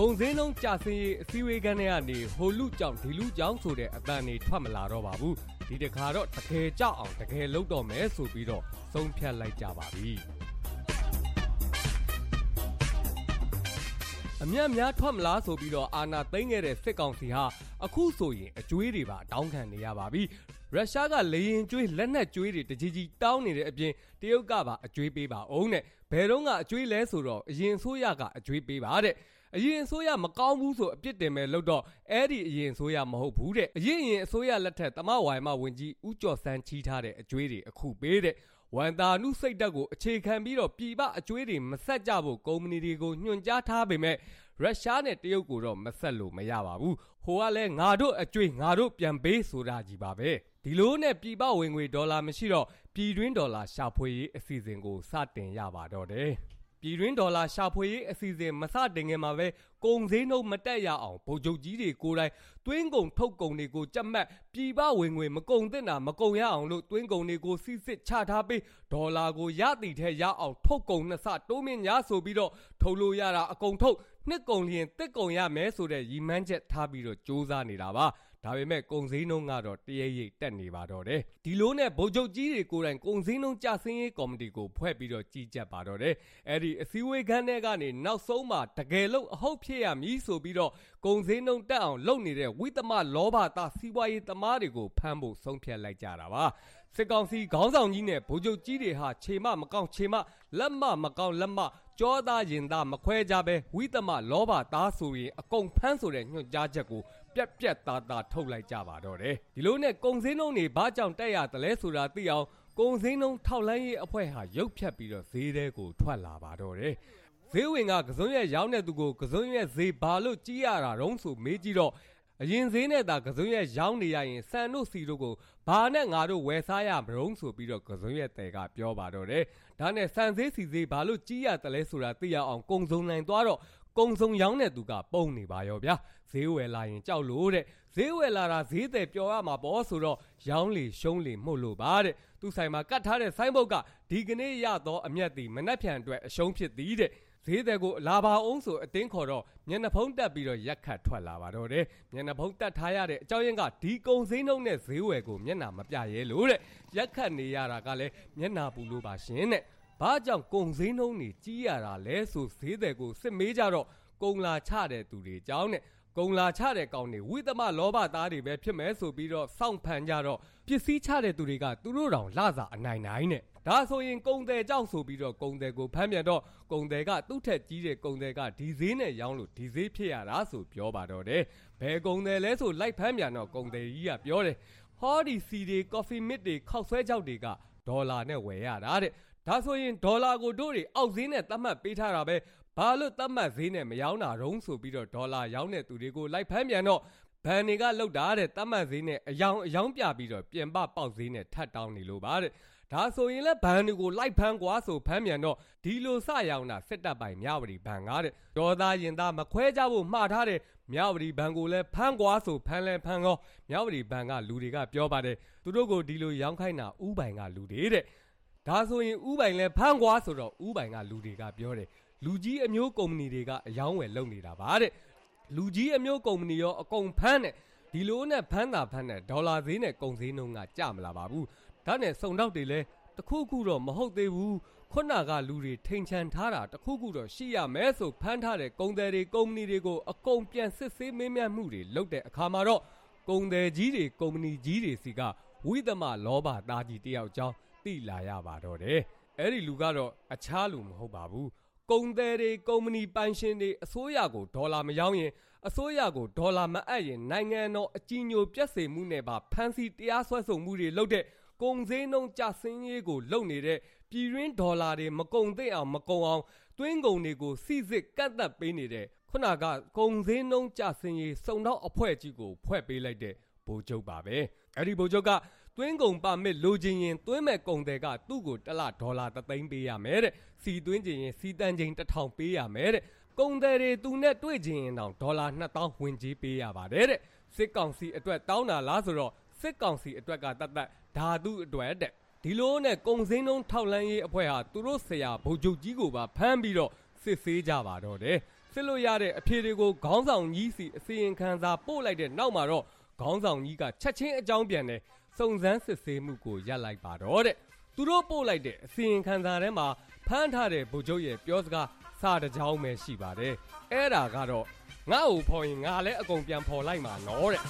ကုံစင်းလုံးကြာစင်းရေးအစည်းအဝေးခန်းထဲကနေဟိုလူကြောင့်ဒီလူကြောင့်ဆိုတဲ့အတန်တွေထွက်မလာတော့ပါဘူးဒီတခါတော့တကယ်ကြောက်အောင်တကယ်လုပ်တော့မယ်ဆိုပြီးတော့သုံးဖြတ်လိုက်ကြပါပြီအမြတ်များထွက်မလားဆိုပြီးတော့အာနာသိမ့်ခဲ့တဲ့စစ်ကောင်စီဟာအခုဆိုရင်အကျွေးတွေပါတောင်းခံနေရပါပြီရုရှားကလေရင်ကျွေးလက်နက်ကျွေးတွေတကြီးကြီးတောင်းနေတဲ့အပြင်တရုတ်ကပါအကျွေးပေးပါအောင်တဲ့ဘယ်တော့ကအကျွေးလဲဆိုတော့အရင်ဆိုရကအကျွေးပေးပါတဲ့ အရင်အစိုးရမကောင်းဘူးဆိုအပြစ်တင်မဲ့လို့တော့အဲ့ဒီအရင်အစိုးရမဟုတ်ဘူးတဲ့အရင်ရင်အစိုးရလက်ထက်တမဝိုင်မဝင်ကြီးဦးကျော်စန်းချီးထားတဲ့အကျွေးတွေအခုပေးတဲ့ဝန်တာနုစိတ်တက်ကိုအခြေခံပြီးတော့ပြည်ပအကျွေးတွေမဆက်ကြဖို့ကုမ္ပဏီတွေကိုညွှန်ကြားထားပေမဲ့ရုရှားနဲ့တရုတ်ကိုတော့မဆက်လို့မရပါဘူးဟိုကလည်းငါတို့အကျွေးငါတို့ပြန်ပေးဆိုတာကြီးပါပဲဒီလိုနဲ့ပြည်ပဝင်ငွေဒေါ်လာမရှိတော့ပြည်တွင်းဒေါ်လာရှာဖွေရေးအစီအစဉ်ကိုစတင်ရပါတော့တယ် ပြည်တွင်းဒေါ်လာရှာဖွေရေးအစီအစဉ်မစတင်ခင်မှာပဲကုန်စည်နှုန်းမတက်ရအောင်ဗိုလ်ချုပ်ကြီးတွေကိုယ်တိုင်တွင်းကုန်ထုတ်ကုန်တွေကိုကြက်မှတ်ပြည်ပဝင်ငွေမကုန်သင့်တာမကုန်ရအောင်လို့တွင်းကုန်တွေကိုစီစစ်ချထားပြီးဒေါ်လာကိုရသည်ထဲရအောင်ထုတ်ကုန်နှစ်ဆတိုးမြင့်ညာဆိုပြီးတော့ထုတ်လို့ရတာအကုန်ထုတ်နှစ်ကုန်လျင်တစ်ကုန်ရမယ်ဆိုတဲ့ရီမန်းချက်ထားပြီးတော့စ조사နေတာပါ ဒါပေမဲ့ကုံစည်းနှုံးကတော့တရေရိတ်တက်နေပါတော့တယ်ဒီလိုနဲ့ဗိုလ်ချုပ်ကြီးတွေကိုယ်တိုင်ကုံစည်းနှုံးကြဆင်းရေးကော်မတီကိုဖွဲ့ပြီးတော့ကြီးကြပ်ပါတော့တယ်အဲ့ဒီအစည်းအဝေးခန်းထဲကနေနောက်ဆုံးမှာတကယ်လို့အဟုတ်ဖြစ်ရမည်ဆိုပြီးတော့ကုံစည်းနှုံးတက်အောင်လုပ်နေတဲ့ဝိသမလောဘသားစီးပွားရေးသမားတွေကိုဖမ်းဖို့ဆုံးဖြတ်လိုက်ကြတာပါစစ်ကောင်စီခေါင်းဆောင်ကြီးနဲ့ဗိုလ်ချုပ်ကြီးတွေဟာခြေမမကောင်းခြေမလက်မမကောင်းလက်မကြောသားရင်သားမခွဲကြပဲဝိသမလောဘသားဆိုရင်အကုန်ဖမ်းဆိုတဲ့ညွှန်ကြားချက်ကို ပြက်ပြက်သားသားထုတ်လိုက်ကြပါတော့တယ်ဒီလိုနဲ့ကုံစင်းလုံးတွေဘာကြောင့်တက်ရတယ်လဲဆိုတာသိအောင်ကုံစင်းလုံးထောက်လန်းရေးအဖွဲ့ဟာရုပ်ဖြတ်ပြီးတော့ဈေးတဲကိုထွက်လာပါတော့တယ်ဈေးဝင်ကကစုံရက်ရောင်းတဲ့သူကိုကစုံရက်ဈေးဘာလို့ကြီးရတာတုံးဆိုမေးကြည့်တော့အရင်ဈေးနဲ့သာကစုံရက်ရောင်းနေရရင်စံတို့စီတို့ကိုဘာနဲ့ငါတို့ဝယ်စားရမလို့ဆိုပြီးတော့ကစုံရက်တဲကပြောပါတော့တယ်။ဒါနဲ့စံဈေးစီဈေးဘာလို့ကြီးရတယ်လဲဆိုတာသိရအောင်ကုံစုံနိုင်သွားတော့ ကုံစုံရောင်းတဲ့သူကပုံနေပါရောဗျာဈေးဝယ်လာရင်ကြောက်လို့တဲ့ဈေးဝယ်လာတာဈေးတယ်ပျော်ရမှာပေါ့ဆိုတော့ရောင်းလေရှုံးလေမှုတ်လို့ပါတဲ့သူဆိုင်မှာကတ်ထားတဲ့ဆိုင်းဘုတ်ကဒီကနေ့ရတော့အမျက်တီမနှက်ဖြန်အတွက်အရှုံးဖြစ်သည်တဲ့ဈေးတဲ့ကိုလာပါအောင်ဆိုအတင်းခေါ်တော့မျက်နှာဖုံးတက်ပြီးတော့ရက်ခတ်ထွက်လာပါတော့တယ်မျက်နှာဖုံးတက်ထားရတဲ့အကြောင်းရင်းကဒီကုံစင်းနှုံနဲ့ဈေးဝယ်ကိုမျက်နှာမပြရဲလို့တဲ့ရက်ခတ်နေရတာကလည်းမျက်နှာပူလို့ပါရှင်တဲ့ ဘာကြောင့်ကုံစင်းနှုံနေကြီးရတာလဲဆိုဈေးတဲ့ကိုစစ်မေးကြတော့ကုံလာချတဲ့သူတွေကြောင်းနဲ့ကုံလာချတဲ့ကောင်တွေဝိသမလောဘသားတွေပဲဖြစ်မယ်ဆိုပြီးတော့စောင့်ဖန်ကြတော့ပစ္စည်းချတဲ့သူတွေကသူတို့တောင်လစာအနိုင်နိုင်နဲ့ဒါဆိုရင်ကုံတယ်ကြောက်ဆိုပြီးတော့ကုံတယ်ကိုဖမ်းပြန်တော့ကုံတယ်ကသူ့ထက်ကြီးတဲ့ကုံတယ်ကဒီဈေးနဲ့ရောင်းလို့ဒီဈေးဖြစ်ရတာဆိုပြောပါတော့တယ်ဘယ်ကုံတယ်လဲဆိုလိုက်ဖမ်းပြန်တော့ကုံတယ်ကြီးကပြောတယ်ဟောဒီစီတွေကော်ဖီမစ်တွေခောက်ဆွဲကြောက်တွေကဒေါ်လာနဲ့ဝယ်ရတာတဲ့ ဒါဆိုရင်ဒေါ်လာကိုတို့တွေအောက်ဈေးနဲ့သတ်မှတ်ပေးထားတာပဲဘာလို့သတ်မှတ်ဈေးနဲ့မရောင်းတာတုံးဆိုပြီးတော့ဒေါ်လာရောင်းတဲ့သူတွေကိုလိုက်ဖမ်းပြန်တော့ဘန်တွေကလောက်တာတဲ့သတ်မှတ်ဈေးနဲ့အယောင်အယောင်ပြပြီးတော့ပြင်ပပေါက်ဈေးနဲ့ထပ်တောင်းနေလို့ပါတဲ့ဒါဆိုရင်လည်းဘန်တွေကိုလိုက်ဖမ်းကွာဆိုဖမ်းပြန်တော့ဒီလိုစရောင်တာစစ်တပ်ပိုင်မြဝတီဘန်ကားတဲ့ဒေါ်သားရင်သားမခွဲကြဖို့မှားထားတဲ့မြဝတီဘန်ကိုလည်းဖမ်းကွာဆိုဖမ်းလဲဖမ်းကောမြဝတီဘန်ကလူတွေကပြောပါတယ်သူတို့ကိုဒီလိုရောင်းခိုင်းတာဥပိုင်ကလူတွေတဲ့ ဒါဆိုရင်ဥပိုင်လဲဖမ်းကွာဆိုတော့ဥပိုင်ကလူတွေကပြောတယ်လူကြီးအမျိုးကုမ္ပဏီတွေကအယောင်းဝယ်လုပ်နေတာပါတဲ့လူကြီးအမျိုးကုမ္ပဏီရောအကုန်ဖမ်းတယ်ဒီလိုနဲ့ဖမ်းတာဖမ်းတဲ့ဒေါ်လာဈေးနဲ့ကုန်ဈေးနှုန်းကကျမလာပါဘူးဒါနဲ့စုံတော့တွေလဲတခုခုတော့မဟုတ်သေးဘူးခုနကလူတွေထိန်ချန်ထားတာတခုခုတော့ရှိရမယ်ဆိုဖမ်းထားတဲ့ကုန်သည်တွေကုမ္ပဏီတွေကိုအကုန်ပြန်စစ်ဆေးမင်းမြတ်မှုတွေလုပ်တဲ့အခါမှာတော့ကုန်သည်ကြီးတွေကုမ္ပဏီကြီးတွေစီကဝိသမလောဘသားကြီးတယောက်ကြောင်း သိလာရပါတော့တယ်အဲ့ဒီလူကတော့အခြားလူမဟုတ်ပါဘူးကုန်သည်တွေကုမ္ပဏီပိုင်ရှင်တွေအစိုးရကိုဒေါ်လာမရောင်းရင်အစိုးရကိုဒေါ်လာမအပ်ရင်နိုင်ငံတော်အကြီးညိုပြက်စေမှုနဲ့ပါဖမ်းဆီးတရားစွဲဆိုမှုတွေလုပ်တဲ့ကုန်စည်နှုန်းကျဆင်းရေးကိုလုပ်နေတဲ့ပြည်ရင်းဒေါ်လာတွေမကုန်သိအောင်မကုန်အောင်တွင်းကုန်တွေကိုစီစစ်ကတ်သက်ပေးနေတဲ့ခုနကကုန်စည်နှုန်းကျဆင်းရေးစုံတော့အဖွဲ့ကြီးကိုဖွဲ့ပေးလိုက်တဲ့ဗိုလ်ချုပ်ပါပဲအဲ့ဒီဗိုလ်ချုပ်က တွင်းကုန်ပါမစ်လိုချင်ရင်တွင်းမဲ့ကုန်တွေကသူ့ကိုတစ်လဒေါ်လာ3သိန်းပေးရမယ်တဲ့စီတွင်းချင်ရင်စီတန်ချိန်1000ပေးရမယ်တဲ့ကုန်တယ်တွေသူနဲ့တွေ့ချင်ရင်တော့ဒေါ်လာ2000ဝင်ကြီးပေးရပါတယ်တဲ့စစ်ကောင်စီအတွက်တောင်းတာလားဆိုတော့စစ်ကောင်စီအတွက်ကတတ်တတ်ဓာတုအတွက်တဲ့ဒီလိုနဲ့ကုံစင်းလုံးထောက်လန်းရေးအဖွဲ့ဟာသူတို့ဆရာဗိုလ်ချုပ်ကြီးကိုပါဖမ်းပြီးတော့စစ်ဆေးကြပါတော့တယ်စစစ်လို့ရတဲ့အဖြေတွေကိုခေါင်းဆောင်ကြီးစီအစီရင်ခံစာပို့လိုက်တဲ့နောက်မှာတော့ခေါင်းဆောင်ကြီးကချက်ချင်းအကြောင်းပြန်တယ် စုံစမ်းစစ်ဆေးမှုကိုရပ်လိုက်ပါတော့တဲ့သူတို့ပို့လိုက်တဲ့အစီရင်ခံစာထဲမှာဖမ်းထားတဲ့ဗိုလ်ချုပ်ရဲ့ပြောစကားစာတစ်ကြောင်းပဲရှိပါတယ်အဲ့ဒါကတော့ငါ့ကိုဖော်ရင်ငါလည်းအကုန်ပြန်ဖော်လိုက်မှာနော်တဲ့